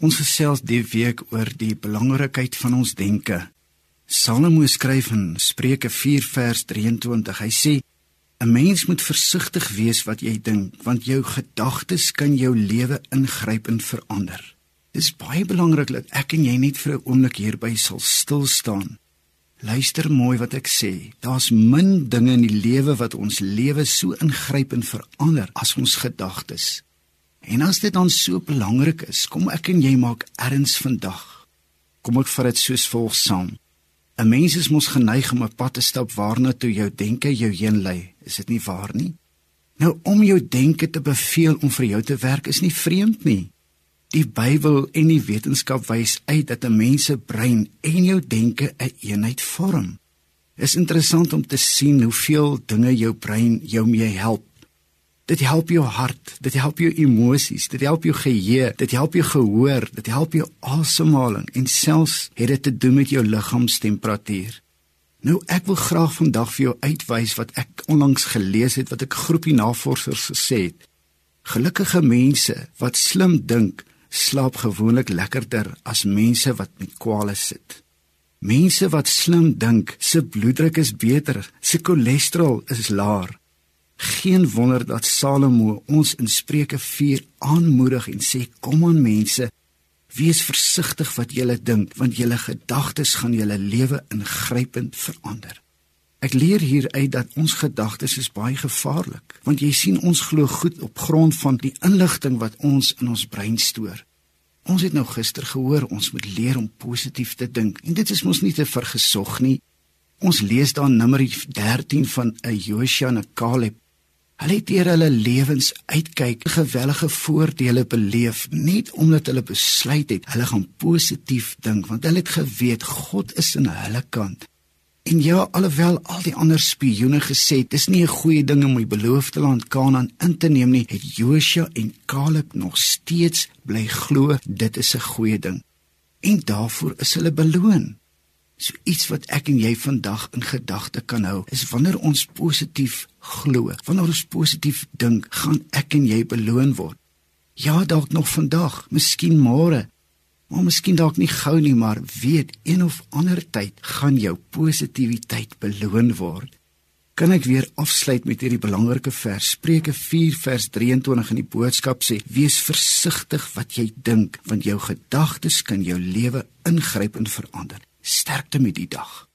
Ons gesels die week oor die belangrikheid van ons denke. Salomo skryf in Spreuke 4 vers 23. Hy sê: "’n Mens moet versigtig wees wat jy dink, want jou gedagtes kan jou lewe ingrypend verander." Dis baie belangrik dat ek en jy net vir 'n oomblik hierby sal stil staan. Luister mooi wat ek sê. Daar's min dinge in die lewe wat ons lewe so ingrypend verander as ons gedagtes. En as dit dan so belangrik is, kom ek en jy maak erns vandag. Kom ek vat dit soos volg saam. 'n Mens is mos geneig om 'n pad te stap waarna toe jou denke jou heen lei. Is dit nie waar nie? Nou om jou denke te beveel om vir jou te werk is nie vreemd nie. Die Bybel en die wetenskap wys uit dat 'n mens se brein en jou denke 'n een eenheid vorm. Is interessant om te sien hoeveel dinge jou brein jou mee help Dit help jou hart, dit help jou emosies, dit help jou geheue, dit help jou gehoor, dit help jou asemhaling en selfs het dit te doen met jou liggaamstemperatuur. Nou ek wil graag vandag vir jou uitwys wat ek onlangs gelees het wat ek groepie navorsers gesê het. Gelukkige mense wat slim dink, slaap gewoonlik lekkerder as mense wat met kwale sit. Mense wat slim dink, se bloeddruk is beter, se cholesterol is laer. Geen wonder dat Salomo ons in Spreuke 4 aanmoedig en sê: "Kom aan mense, wees versigtig wat julle dink, want julle gedagtes gaan julle lewe ingrypend verander." Ek leer hier uit dat ons gedagtes is baie gevaarlik, want jy sien ons glo goed op grond van die inligting wat ons in ons brein stoor. Ons het nou gister gehoor ons moet leer om positief te dink en dit is mos nie te vergesog nie. Ons lees daar Numeri 13 van 'n Josua en 'n Caleb Hulle het deur hulle lewens uitkyk, gewellige voordele beleef net omdat hulle besluit het hulle gaan positief dink want hulle het geweet God is aan hulle kant. En ja, alhoewel al die ander spioene gesê het dis nie 'n goeie ding om die beloofde land Kanaan in te neem nie, het Josua en Caleb nog steeds bly glo dit is 'n goeie ding. En daarvoor is hulle beloon. So iets wat ek en jy vandag in gedagte kan hou, is wanneer ons positief glo, wanneer ons positief dink, gaan ek en jy beloon word. Ja, dalk nog vandag, miskien môre, maar miskien dalk nie gou nie, maar weet een of ander tyd gaan jou positiwiteit beloon word. Kan ek weer afsluit met hierdie belangrike vers Spreuke 4 vers 23 in die boodskap sê: Wees versigtig wat jy dink, want jou gedagtes kan jou lewe ingrypend verander. Sterkte met die dag.